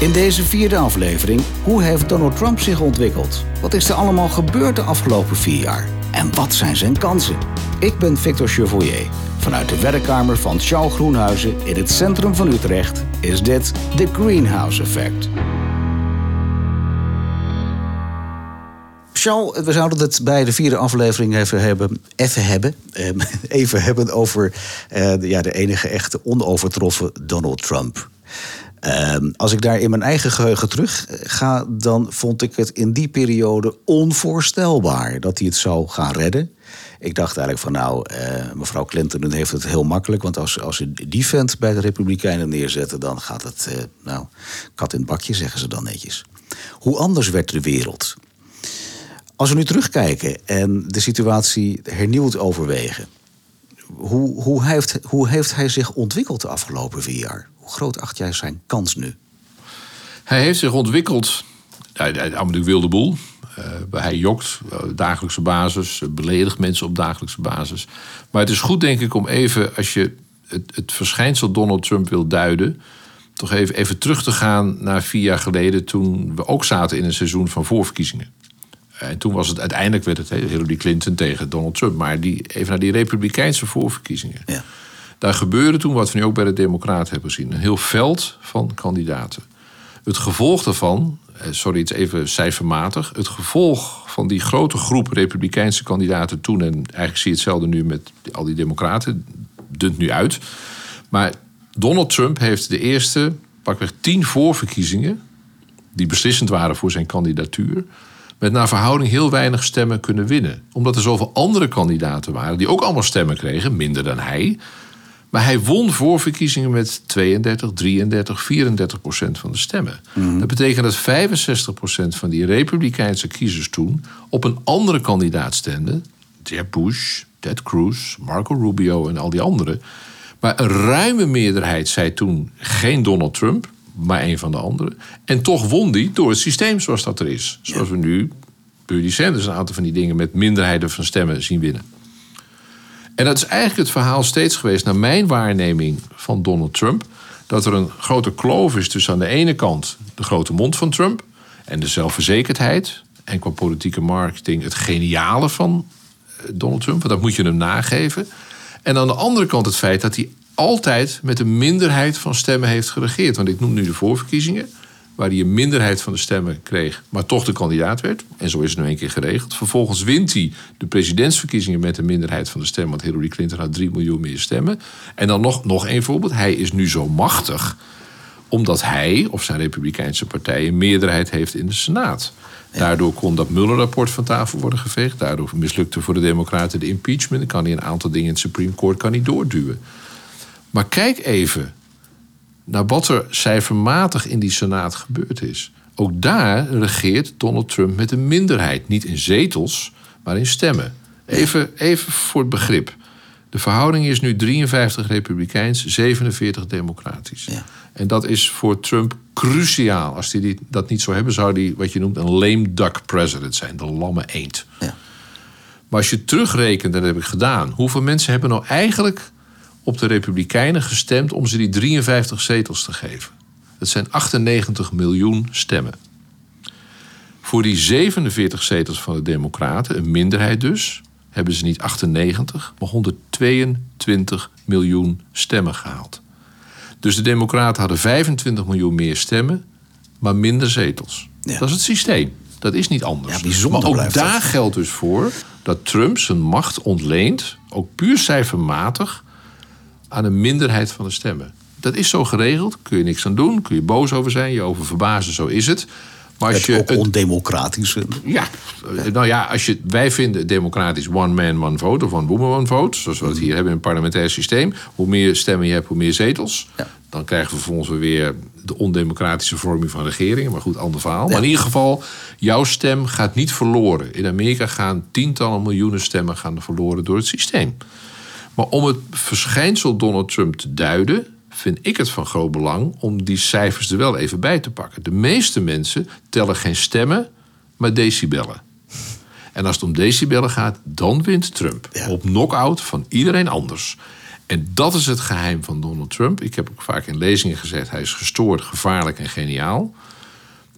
In deze vierde aflevering, hoe heeft Donald Trump zich ontwikkeld? Wat is er allemaal gebeurd de afgelopen vier jaar? En wat zijn zijn kansen? Ik ben Victor Chevoyer. Vanuit de werkkamer van Charles Groenhuizen in het centrum van Utrecht is dit The Greenhouse Effect. Charles, we zouden het bij de vierde aflevering even hebben, even hebben, ehm, even hebben over de, ja, de enige echte onovertroffen Donald Trump. Ehm, als ik daar in mijn eigen geheugen terug ga, dan vond ik het in die periode onvoorstelbaar dat hij het zou gaan redden. Ik dacht eigenlijk van nou, uh, mevrouw Clinton heeft het heel makkelijk. Want als, als ze die vent bij de Republikeinen neerzetten, dan gaat het, uh, nou, kat in het bakje, zeggen ze dan netjes. Hoe anders werd de wereld? Als we nu terugkijken en de situatie hernieuwd overwegen. Hoe, hoe, heeft, hoe heeft hij zich ontwikkeld de afgelopen vier jaar? Hoe groot acht jij zijn kans nu? Hij heeft zich ontwikkeld. Hij, hij, hij wilde boel. Uh, hij jokt uh, dagelijkse basis, beledigt mensen op dagelijkse basis. Maar het is goed, denk ik, om even, als je het, het verschijnsel Donald Trump wil duiden, toch even, even terug te gaan naar vier jaar geleden, toen we ook zaten in een seizoen van voorverkiezingen. En toen was het uiteindelijk werd het Hillary Clinton tegen Donald Trump. Maar die, even naar die Republikeinse voorverkiezingen. Ja. Daar gebeurde toen wat we nu ook bij de Democraten hebben gezien: een heel veld van kandidaten. Het gevolg daarvan, eh, sorry, het even cijfermatig. Het gevolg van die grote groep Republikeinse kandidaten toen, en eigenlijk zie je hetzelfde nu met al die Democraten, dunt nu uit. Maar Donald Trump heeft de eerste, pakweg tien voorverkiezingen, die beslissend waren voor zijn kandidatuur, met naar verhouding heel weinig stemmen kunnen winnen. Omdat er zoveel andere kandidaten waren die ook allemaal stemmen kregen, minder dan hij. Maar hij won voorverkiezingen met 32, 33, 34 procent van de stemmen. Mhm. Dat betekent dat 65 procent van die Republikeinse kiezers toen op een andere kandidaat stemden. Jeb Bush, Ted Cruz, Marco Rubio en al die anderen. Maar een ruime meerderheid zei toen geen Donald Trump maar een van de anderen. En toch won die door het systeem zoals dat er is. Zoals we nu Bernie Sanders een aantal van die dingen met minderheden van stemmen zien winnen. En dat is eigenlijk het verhaal steeds geweest, naar mijn waarneming van Donald Trump, dat er een grote kloof is tussen aan de ene kant de grote mond van Trump en de zelfverzekerdheid en qua politieke marketing het geniale van eh, Donald Trump, want dat moet je hem nageven. En aan de andere kant het feit dat hij altijd met een minderheid van stemmen heeft geregeerd. Want ik noem nu de voorverkiezingen, waar hij een minderheid van de stemmen kreeg, maar toch de kandidaat werd. En zo is het nu een keer geregeld. Vervolgens wint hij de presidentsverkiezingen met een minderheid van de stemmen, want Hillary Clinton had 3 miljoen meer stemmen. En dan nog, nog één voorbeeld. Hij is nu zo machtig omdat hij of zijn Republikeinse partij een meerderheid heeft in de Senaat. Daardoor kon dat Mueller-rapport van tafel worden geveegd. Daardoor mislukte voor de Democraten de impeachment. Dan kan hij een aantal dingen in het Supreme Court kan hij doorduwen. Maar kijk even naar wat er cijfermatig in die Senaat gebeurd is. Ook daar regeert Donald Trump met een minderheid. Niet in zetels, maar in stemmen. Even, even voor het begrip. De verhouding is nu 53 republikeins, 47 democratisch. Ja. En dat is voor Trump cruciaal. Als hij dat niet zou hebben, zou hij wat je noemt een lame duck president zijn. De lamme eend. Ja. Maar als je terugrekent, en dat heb ik gedaan... hoeveel mensen hebben nou eigenlijk op de Republikeinen gestemd om ze die 53 zetels te geven. Dat zijn 98 miljoen stemmen. Voor die 47 zetels van de Democraten, een minderheid dus, hebben ze niet 98, maar 122 miljoen stemmen gehaald. Dus de Democraten hadden 25 miljoen meer stemmen, maar minder zetels. Dat is het systeem. Dat is niet anders. Ja, maar ook daar geldt dus voor dat Trump zijn macht ontleent, ook puur cijfermatig, aan een minderheid van de stemmen. Dat is zo geregeld, kun je niks aan doen, kun je boos over zijn, je over verbazen, zo is het. Maar als het je ook ondemocratisch Ja, nou ja, als je, wij vinden democratisch one man, one vote of one woman, one vote. Zoals we het hier hebben in het parlementair systeem. Hoe meer stemmen je hebt, hoe meer zetels. Ja. Dan krijgen we vervolgens weer de ondemocratische vorming van regeringen. Maar goed, ander verhaal. Maar in ieder geval, jouw stem gaat niet verloren. In Amerika gaan tientallen miljoenen stemmen gaan verloren door het systeem. Maar om het verschijnsel Donald Trump te duiden, vind ik het van groot belang om die cijfers er wel even bij te pakken. De meeste mensen tellen geen stemmen, maar decibellen. En als het om decibellen gaat, dan wint Trump. Op knockout van iedereen anders. En dat is het geheim van Donald Trump. Ik heb ook vaak in lezingen gezegd: hij is gestoord, gevaarlijk en geniaal.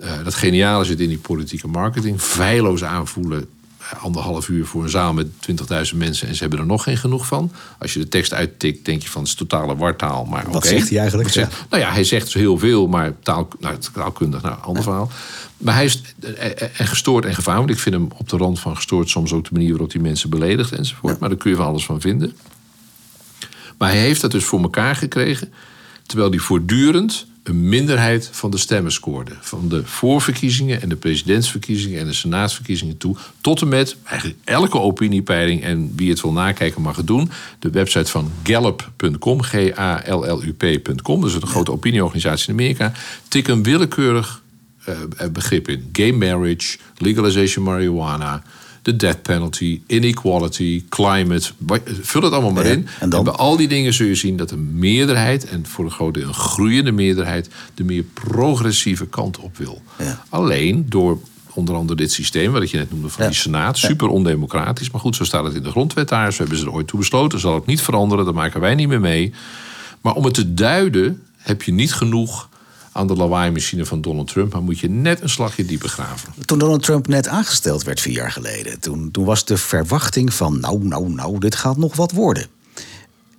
Uh, dat geniale zit in die politieke marketing. Feilloos aanvoelen, anderhalf uur voor een zaal met 20.000 mensen en ze hebben er nog geen genoeg van. Als je de tekst uittikt, denk je van het is totale wartaal. Maar Wat zegt hij eigenlijk? Zegt, Nou ja, hij zegt dus heel veel, maar taal, nou, taalkundig, nou, ander verhaal. Maar hij is en gestoord en gevaarlijk. Ik vind hem op de rand van gestoord soms ook de manier waarop hij mensen beledigt enzovoort. Maar daar kun je van alles van vinden. Maar hij heeft dat dus voor elkaar gekregen. Terwijl hij voortdurend een minderheid van de stemmen scoorde. Van de voorverkiezingen en de presidentsverkiezingen en de senaatsverkiezingen toe. Tot en met eigenlijk elke opiniepeiling. En wie het wil nakijken mag het doen. De website van Gallup.com, G-A-L-L-U-P.com. Dat is een grote opinieorganisatie in Amerika. Tik een willekeurig uh, begrip in. Gay marriage, legalization marijuana de death penalty, inequality, climate. Vul het allemaal maar in. En, dan? bij al die dingen zul je zien dat de meerderheid, en voor een grote een groeiende meerderheid, de meer progressieve kant op wil. Ja. Alleen door onder andere dit systeem, wat je net noemde van die Senaat, super ondemocratisch. Maar goed, zo staat het in de grondwet daar. Zo hebben ze er ooit toe besloten. Zal het niet veranderen, daar maken wij niet meer mee. Maar om het te duiden, heb je niet genoeg aan de lawaai-machine van Donald Trump, maar moet je net een slagje dieper graven. Toen Donald Trump net aangesteld werd vier jaar geleden, toen, toen was de verwachting van nou, nou, nou, dit gaat nog wat worden.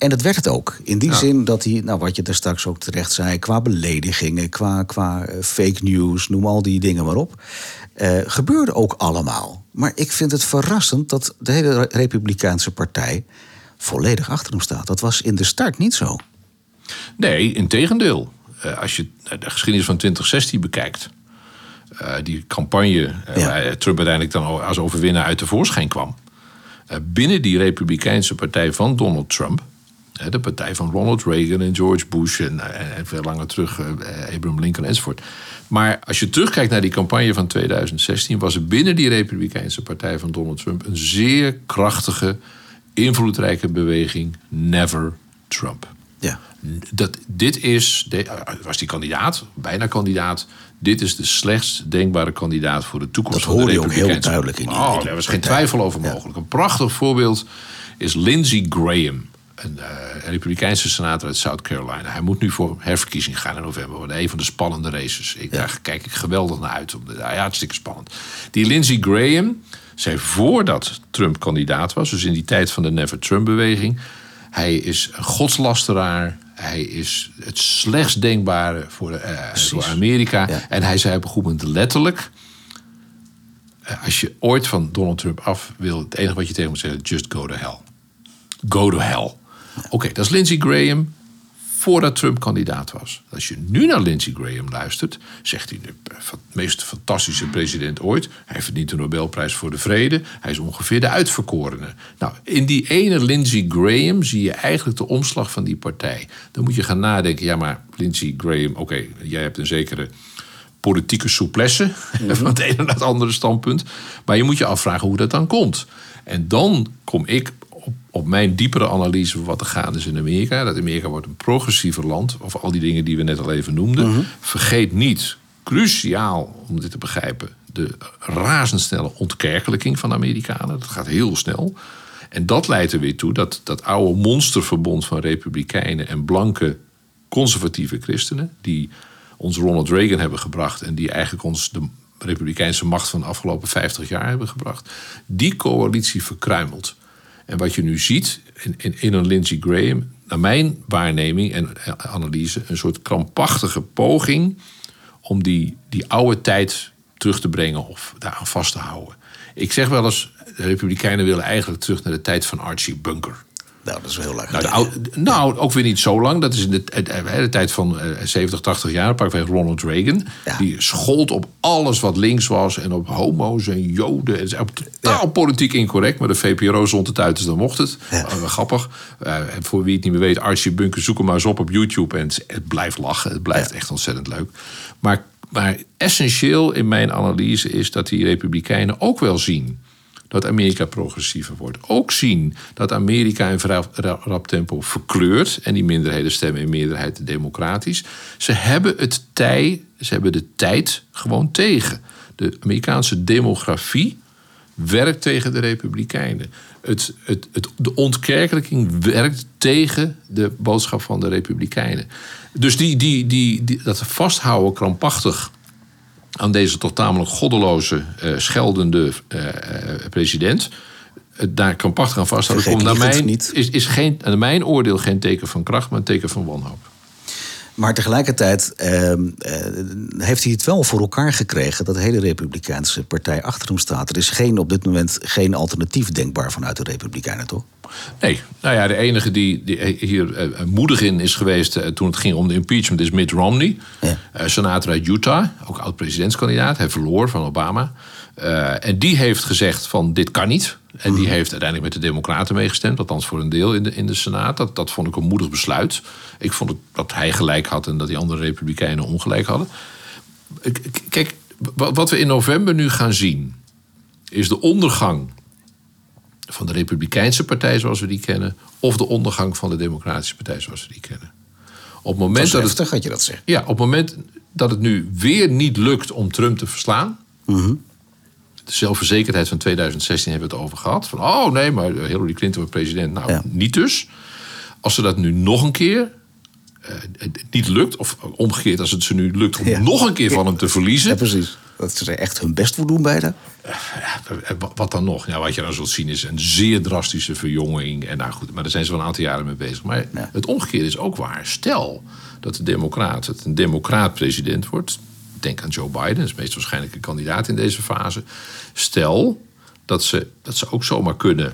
En dat werd het ook. In die zin dat hij, nou wat je daar straks ook terecht zei, qua beledigingen, qua, qua eh, fake news, noem al die dingen maar op. Uh, gebeurde ook allemaal. Maar ik vind het verrassend dat de hele Republikeinse partij volledig achter hem staat. Dat was in de start niet zo. Nee, in tegendeel. Eh, als je de geschiedenis van 2016 bekijkt. Uh, die campagne uh, waar Trump uiteindelijk dan als overwinnaar uit de voorschijn kwam. binnen die Republikeinse partij van Donald Trump. de partij van Ronald Reagan en George Bush en, en veel langer terug Abraham Lincoln enzovoort. Maar als je terugkijkt naar die campagne van 2016, was er binnen die Republikeinse partij van Donald Trump een zeer krachtige, invloedrijke beweging Never Trump. Ja. Dat, dit is, was die kandidaat, bijna kandidaat. Dit is de slechtst denkbare kandidaat voor de toekomst. Dat hoor je ook heel duidelijk in. Oh, daar was geen twijfel over mogelijk. Een prachtig voorbeeld is Lindsey Graham. Een uh, Republikeinse senator uit South Carolina. Hij moet nu voor herverkiezing gaan in november. Worden een van de spannende races. Ik, Daar kijk ik geweldig naar uit. Ja, hartstikke spannend. Die Lindsey Graham zei voordat Trump kandidaat was, dus in die tijd van de Never Trump-beweging. Hij is een godslasteraar. Hij is het slechtst denkbare voor, uh, voor Amerika. En hij zei op een goed moment letterlijk... Uh, als je ooit van Donald Trump af wil... het enige wat je tegen moet zeggen... just go to hell. Go to hell. Oké, dat is Lindsey Graham voordat Trump kandidaat was. Als je nu naar Lindsey Graham luistert, zegt hij de meest fantastische president ooit. Hij verdient de Nobelprijs voor de Vrede. Hij is ongeveer de uitverkorene. Nou, in die ene Lindsey Graham zie je eigenlijk de omslag van die partij. Dan moet je gaan nadenken, ja maar Lindsey Graham, oké, jij hebt een zekere politieke souplesse mhm. van het ene naar het andere standpunt. Maar je moet je afvragen hoe dat dan komt. En dan kom ik op mijn diepere analyse van wat er gaande is in Amerika. Dat Amerika wordt een progressiever land. Of al die dingen die we net al even noemden. Mhm. Vergeet niet, cruciaal om dit te begrijpen, de razendsnelle ontkerkelijking van de Amerikanen. Dat gaat heel snel. En dat leidt er weer toe dat dat oude monsterverbond van republikeinen en blanke conservatieve christenen, die ons Ronald Reagan hebben gebracht en die eigenlijk ons de republikeinse macht van de afgelopen 50 jaar hebben gebracht, die coalitie verkruimelt. En wat je nu ziet in, in, een Lindsey Graham, naar mijn waarneming en analyse, een soort krampachtige poging om die, die oude tijd terug te brengen of daaraan vast te houden. Ik zeg wel eens, de Republikeinen willen eigenlijk terug naar de tijd van Archie Bunker. Nou, dat is wel heel lang. Nou, nou, ook weer niet zo lang. Dat is in de, de tijd van 70, eh, 80 jaar. Pakweg Ronald Reagan. Die schold op alles wat links was. En op homo's en joden. En op totaal politiek incorrect. Maar de VPRO zond het uit, dus dan mocht het. Ja. Uh, grappig. Uh, voor wie het niet meer weet, Archie Bunker, zoek hem maar eens op op YouTube. En het, blijft lachen. Het blijft echt ontzettend leuk. Maar, maar essentieel in mijn analyse is dat die Republikeinen ook wel zien dat Amerika progressiever wordt. Ook zien dat Amerika in rap tempo verkleurt en die minderheden stemmen in meerderheid democratisch. Ze hebben het tij, ze hebben de tijd gewoon tegen. De Amerikaanse demografie werkt tegen de Republikeinen. Het, het, het, de ontkerkelijking werkt tegen de boodschap van de Republikeinen. Dus die, die, die, die, dat vasthouden krampachtig aan deze tot tamelijk goddeloze, uh, scheldende uh, president. daar krampachtig aan vasthouden, komt naar mijn, is, is geen, naar mijn oordeel geen teken van kracht, maar een teken van wanhoop. Maar tegelijkertijd uh, heeft hij het wel voor elkaar gekregen dat de hele Republikeinse partij achter hem staat. Er is geen, op dit moment geen alternatief denkbaar vanuit de Republikeinen, toch? Nee, nou ja, de enige die, die hier uh, moedig in is geweest uh, toen het ging om de impeachment is Mitt Romney, ja. senator uit Utah, ook oud-presidentskandidaat. Hij verloor van Obama. En die heeft gezegd van dit kan niet. En die mhm. heeft uiteindelijk met de Democraten meegestemd, althans voor een deel in de, in de Senaat. Dat, dat vond ik een moedig besluit. Ik vond dat hij gelijk had en dat die andere Republikeinen ongelijk hadden. Kijk, wat we in november nu gaan zien, is de ondergang van de Republikeinse partij zoals we die kennen, of de ondergang van de Democratische partij zoals we die kennen. Op het moment dat, het, had je dat zegt. Ja, op het moment dat het nu weer niet lukt om Trump te verslaan. Mhm de zelfverzekerdheid van 2016 hebben we het over gehad. Van, oh nee, maar Hillary Clinton wordt president. Nou, niet dus. Als ze dat nu nog een keer uh, niet lukt, of omgekeerd als het ze nu lukt om nog een keer van hem te verliezen. Ja, precies. Dat ze er echt hun best voor doen bijna. Uh, wat dan nog? Ja, wat je dan zult zien is een zeer drastische verjonging. En nou goed, maar daar zijn ze wel een aantal jaren mee bezig. Maar het omgekeerde is ook waar. Stel dat de democraat het een democraat president wordt denk aan Joe Biden, dat is de meest waarschijnlijke kandidaat in deze fase. Stel dat ze, dat ze ook zomaar kunnen,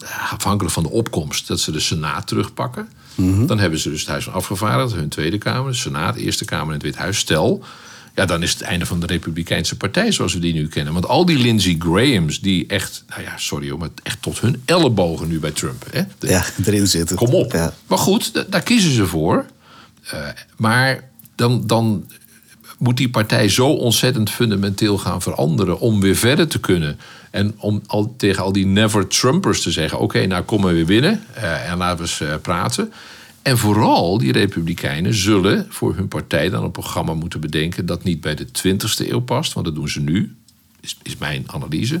eh, afhankelijk van de opkomst, dat ze de Senaat terugpakken. Mhm. Dan hebben ze dus het Huis van Afgevaardigden, hun Tweede Kamer, de Senaat, Eerste Kamer en het Wit Huis. Stel, ja, dan is het einde van de Republikeinse Partij zoals we die nu kennen. Want al die Lindsey Grahams, die echt, nou ja, sorry hoor, maar echt tot hun ellebogen nu bij Trump. Hè? ja, erin zitten. Kom op. Ja. Maar goed, daar kiezen ze voor. Uh, maar dan, dan moet die partij zo ontzettend fundamenteel gaan veranderen om weer verder te kunnen. En om al, tegen al die never-Trumpers te zeggen: oké, nou komen we weer binnen uh, en laten we eens uh, praten. En vooral die Republikeinen zullen voor hun partij dan een programma moeten bedenken dat niet bij de 20e eeuw past, want dat doen ze nu, is, is mijn analyse.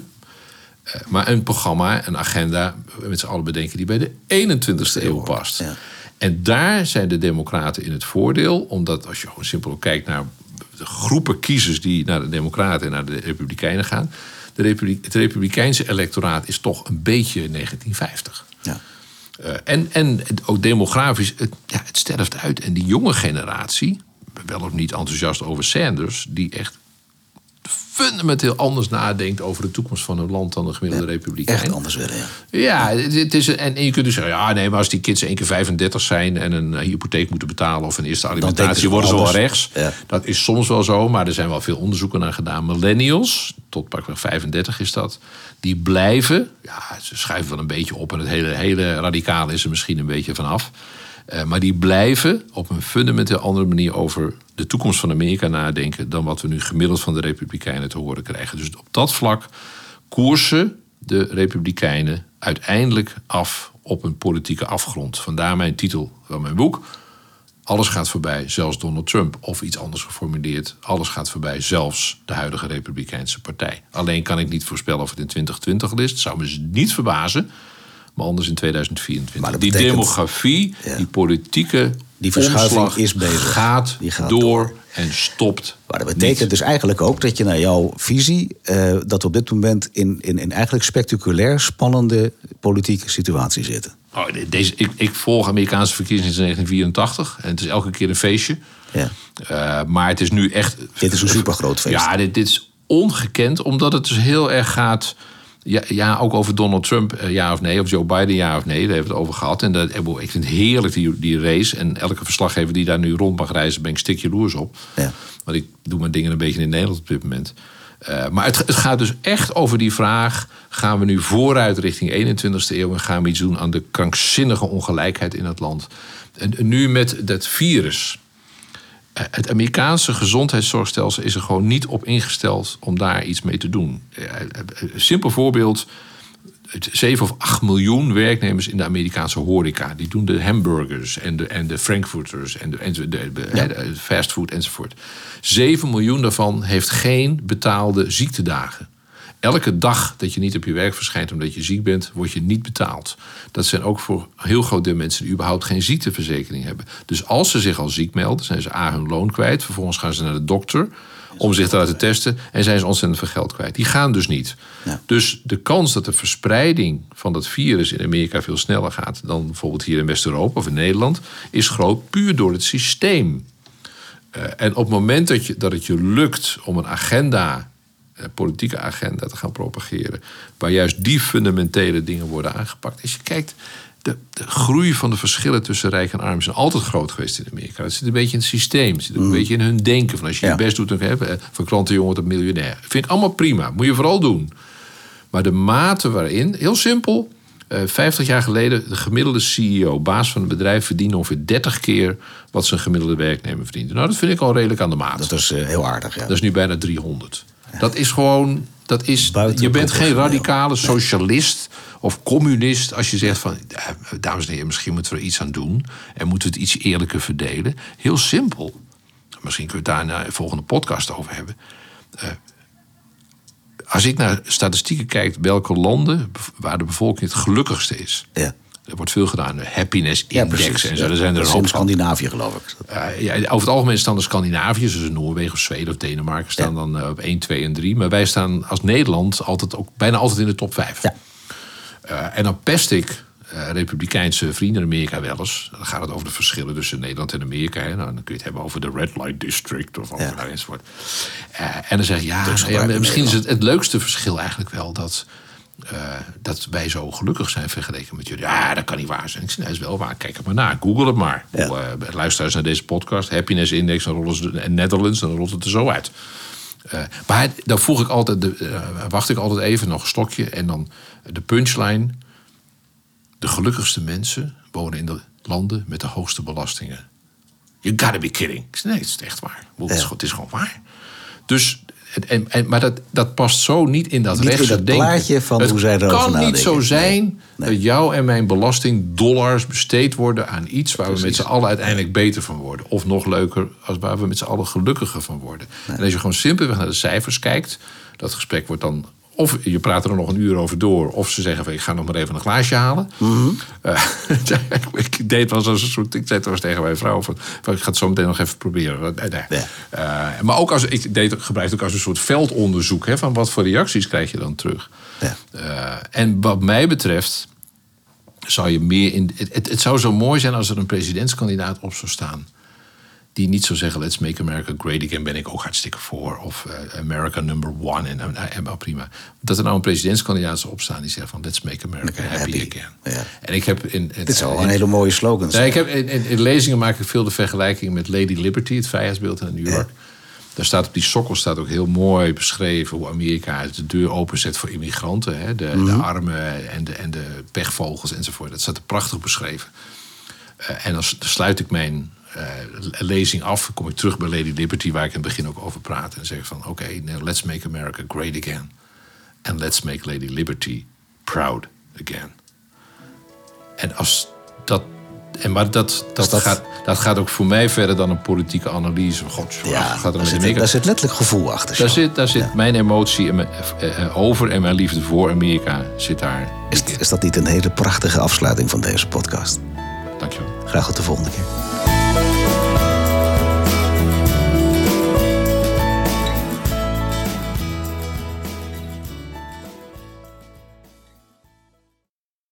Uh, maar een programma, een agenda met z'n allen bedenken die bij de 21e eeuw past. Ja. En daar zijn de Democraten in het voordeel, omdat als je gewoon simpel kijkt naar de groepen kiezers die naar de Democraten en naar de Republikeinen gaan. De het Republikeinse electoraat is toch een beetje 1950. Ja. Uh, en, en ook demografisch, het, ja, het sterft uit. En die jonge generatie, wel of niet enthousiast over Sanders, die echt fundamenteel anders nadenkt over de toekomst van een land dan de gemiddelde ja, republikein. Echt anders willen, ja. Ja, het is, en, je kunt dus zeggen, ja nee, maar als die kids één keer 35 zijn en een hypotheek moeten betalen of een eerste alimentatie, worden ze wel rechts. Dat is soms wel zo, maar er zijn wel veel onderzoeken naar gedaan. Millennials, tot pakweg 35 is dat, die blijven, ja, ze schuiven wel een beetje op en het hele, hele radicaal is er misschien een beetje vanaf. Uh, maar die blijven op een fundamenteel andere manier over de toekomst van Amerika nadenken dan wat we nu gemiddeld van de Republikeinen te horen krijgen. Dus op dat vlak koersen de Republikeinen uiteindelijk af op een politieke afgrond. Vandaar mijn titel van mijn boek. Alles gaat voorbij, zelfs Donald Trump. Of iets anders geformuleerd, alles gaat voorbij, zelfs de huidige Republikeinse partij. Alleen kan ik niet voorspellen of het in 2020 is. Zou me niet verbazen maar anders in 2024. die demografie, die politieke die verschuiving is bezig. Gaat, die gaat door, en stopt. Maar dat betekent dus eigenlijk ook dat je naar jouw visie, uh, dat we op dit moment in, in, in eigenlijk spectaculair spannende politieke situatie zitten. Oh, deze, ik, ik volg Amerikaanse verkiezingen sinds 1984 en het is elke keer een feestje. Ja. Uh, maar het is nu echt. Dit is een supergroot feest. Ja, dit, dit is ongekend, omdat het dus heel erg gaat ja, ja, ook over Donald Trump, eh, ja of nee. Of Joe Biden, ja of nee. Daar hebben we het over gehad. En dat, eh, ik vind het heerlijk, die, die race. En elke verslaggever die daar nu rond mag reizen, ben ik stikje loers op. Ja. Want ik doe mijn dingen een beetje in Nederland op dit moment. Uh, maar het, het, gaat dus echt over die vraag: gaan we nu vooruit richting 21ste eeuw en gaan we iets doen aan de krankzinnige ongelijkheid in het land? En, en nu met dat virus. Eh, het Amerikaanse gezondheidszorgstelsel is er gewoon niet op ingesteld om daar iets mee te doen. Een eh, simpel voorbeeld. 7 of 8 miljoen werknemers in de Amerikaanse horeca. Die doen de hamburgers en de, en de frankfurters en de, en de, de, fastfood enzovoort. 7 miljoen daarvan heeft geen betaalde ziektedagen. Elke dag dat je niet op je werk verschijnt omdat je ziek bent, word je niet betaald. Dat zijn ook voor heel groot deel mensen die überhaupt geen ziekteverzekering hebben. Dus als ze zich al ziek melden, zijn ze A hun loon kwijt. Vervolgens gaan ze naar de dokter om zich te laten testen. En zijn ze ontzettend veel geld kwijt. Die gaan dus niet. Ja. Dus de kans dat de verspreiding van dat virus in Amerika veel sneller gaat dan bijvoorbeeld hier in West-Europa of in Nederland, is groot puur door het systeem. Uh, en op het moment dat, je, dat het je lukt om een agenda, politieke agenda te gaan propageren, waar juist die fundamentele dingen worden aangepakt. Als je kijkt, de, de, groei van de verschillen tussen rijk en arm zijn altijd groot geweest in Amerika. Dat zit een beetje in het systeem. Het zit een beetje in hun denken. Van als je Ja. je best doet, dan heb je van klantenjongen tot miljonair. Vind ik allemaal prima. Moet je vooral doen. Maar de mate waarin, heel simpel. eh 50 jaar geleden, de gemiddelde CEO, baas van een bedrijf, verdiende ongeveer 30 keer wat zijn gemiddelde werknemer verdient. Nou, dat vind ik al redelijk aan de maat. Dat is eh, heel aardig, ja. Dat is nu bijna 300. Dat is gewoon. Dat is, Buiten je bent geen radicale socialist of communist als je zegt van. Dames en heren, misschien moeten we er iets aan doen. En moeten we het iets eerlijker verdelen. Heel simpel. Misschien kunnen we het daar in de volgende podcast over hebben. Eh, als ik naar statistieken kijk, welke landen waar de bevolking het gelukkigste is. ja. Er wordt veel gedaan, happiness index en zo. Er zijn er een hoop. Scandinavië, geloof ik. Ja, over het algemeen staan de Scandinaviërs, dus Noorwegen of Zweden of Denemarken, staan dan uh, op 1, 2 en 3. Maar wij staan als Nederland altijd ook bijna altijd in de top 5. Ja. Uh, en dan pest ik uh, republikeinse vrienden in Amerika wel eens. Dan gaat het over de verschillen tussen Nederland en Amerika. Hè. Nou, dan kun je het hebben over de Red Light District of over Ja. enzovoort. Uh, en dan zeg je, ja, Dus nou ja, misschien is het, het leukste verschil eigenlijk wel dat. Uh, dat wij zo gelukkig zijn vergeleken met jullie. Ja, dat kan niet waar zijn. Ik dat is wel waar. Kijk het maar na. Google het maar. Ja. Uh, luisteraars naar deze podcast. Happiness Index en rollen ze en Netherlands. Dan rolt het er zo uit. Uh, maar dan voeg ik altijd, de, wacht ik altijd even nog een stokje. En dan de punchline. De gelukkigste mensen wonen in de landen met de hoogste belastingen. You gotta be kidding. Ik nee, het is echt waar. Het is, Ja. gewoon- het is gewoon waar. Dus, en, en, maar dat, dat past zo niet in dat Niet rechtse denken. plaatje van het hoe zij erover kan niet zo zijn Nee. dat jou en mijn belastingdollars besteed worden aan iets waar we met z'n allen uiteindelijk beter van worden. Of nog leuker, als waar we met z'n allen gelukkiger van worden. En als je gewoon simpelweg naar de cijfers kijkt, dat gesprek wordt dan. Of je praat er nog een uur over door, of ze zeggen van ik ga nog maar even een glaasje halen. Mhm. Eh, ik deed wel zo'n soort. Ik zei het tegen mijn vrouw: van, van, ik ga het zo meteen nog even proberen. Eh, nee. Eh, maar ook als ik deed, gebruik het ook als een soort veldonderzoek hè, van wat voor reacties krijg je dan terug. Ja. En wat mij betreft zou je meer in. Het, het, het zou zo mooi zijn als er een presidentskandidaat op zou staan. Die niet zou zeggen: Let's make America great again. Ben ik ook hartstikke voor. Of eh, America number one. En, wel prima. Dat er nou een presidentskandidaat zou opstaan die zegt: van Let's make America happy, Happy. again. Ja. En ik heb in. Dit is al een hele mooie slogan. Ja, ik heb, in, in, in lezingen maak ik veel de vergelijking met Lady Liberty, het vrijheidsbeeld in New York. Daar staat op die sokkel staat ook heel mooi beschreven hoe Amerika de deur openzet voor immigranten. Hè? De, de armen en de, en de pechvogels enzovoort. Dat staat er prachtig beschreven. En dan, sluit ik mijn lezing af. Kom ik terug bij Lady Liberty, waar ik in het begin ook over praat. En zeg van oké, now let's make America great again. And let's make Lady Liberty proud again. En als dat. En maar dat, dat, dat- Gaat, dat gaat ook voor mij verder dan een politieke analyse. God, Ja, gaat er daar zit, daar zit letterlijk gevoel achter. Daar zit, daar zit mijn emotie en mijn, eh, eh, over en mijn liefde voor Amerika zit daar. Is, is dat niet een hele prachtige afsluiting van deze podcast? Dankjewel. Graag tot de volgende keer.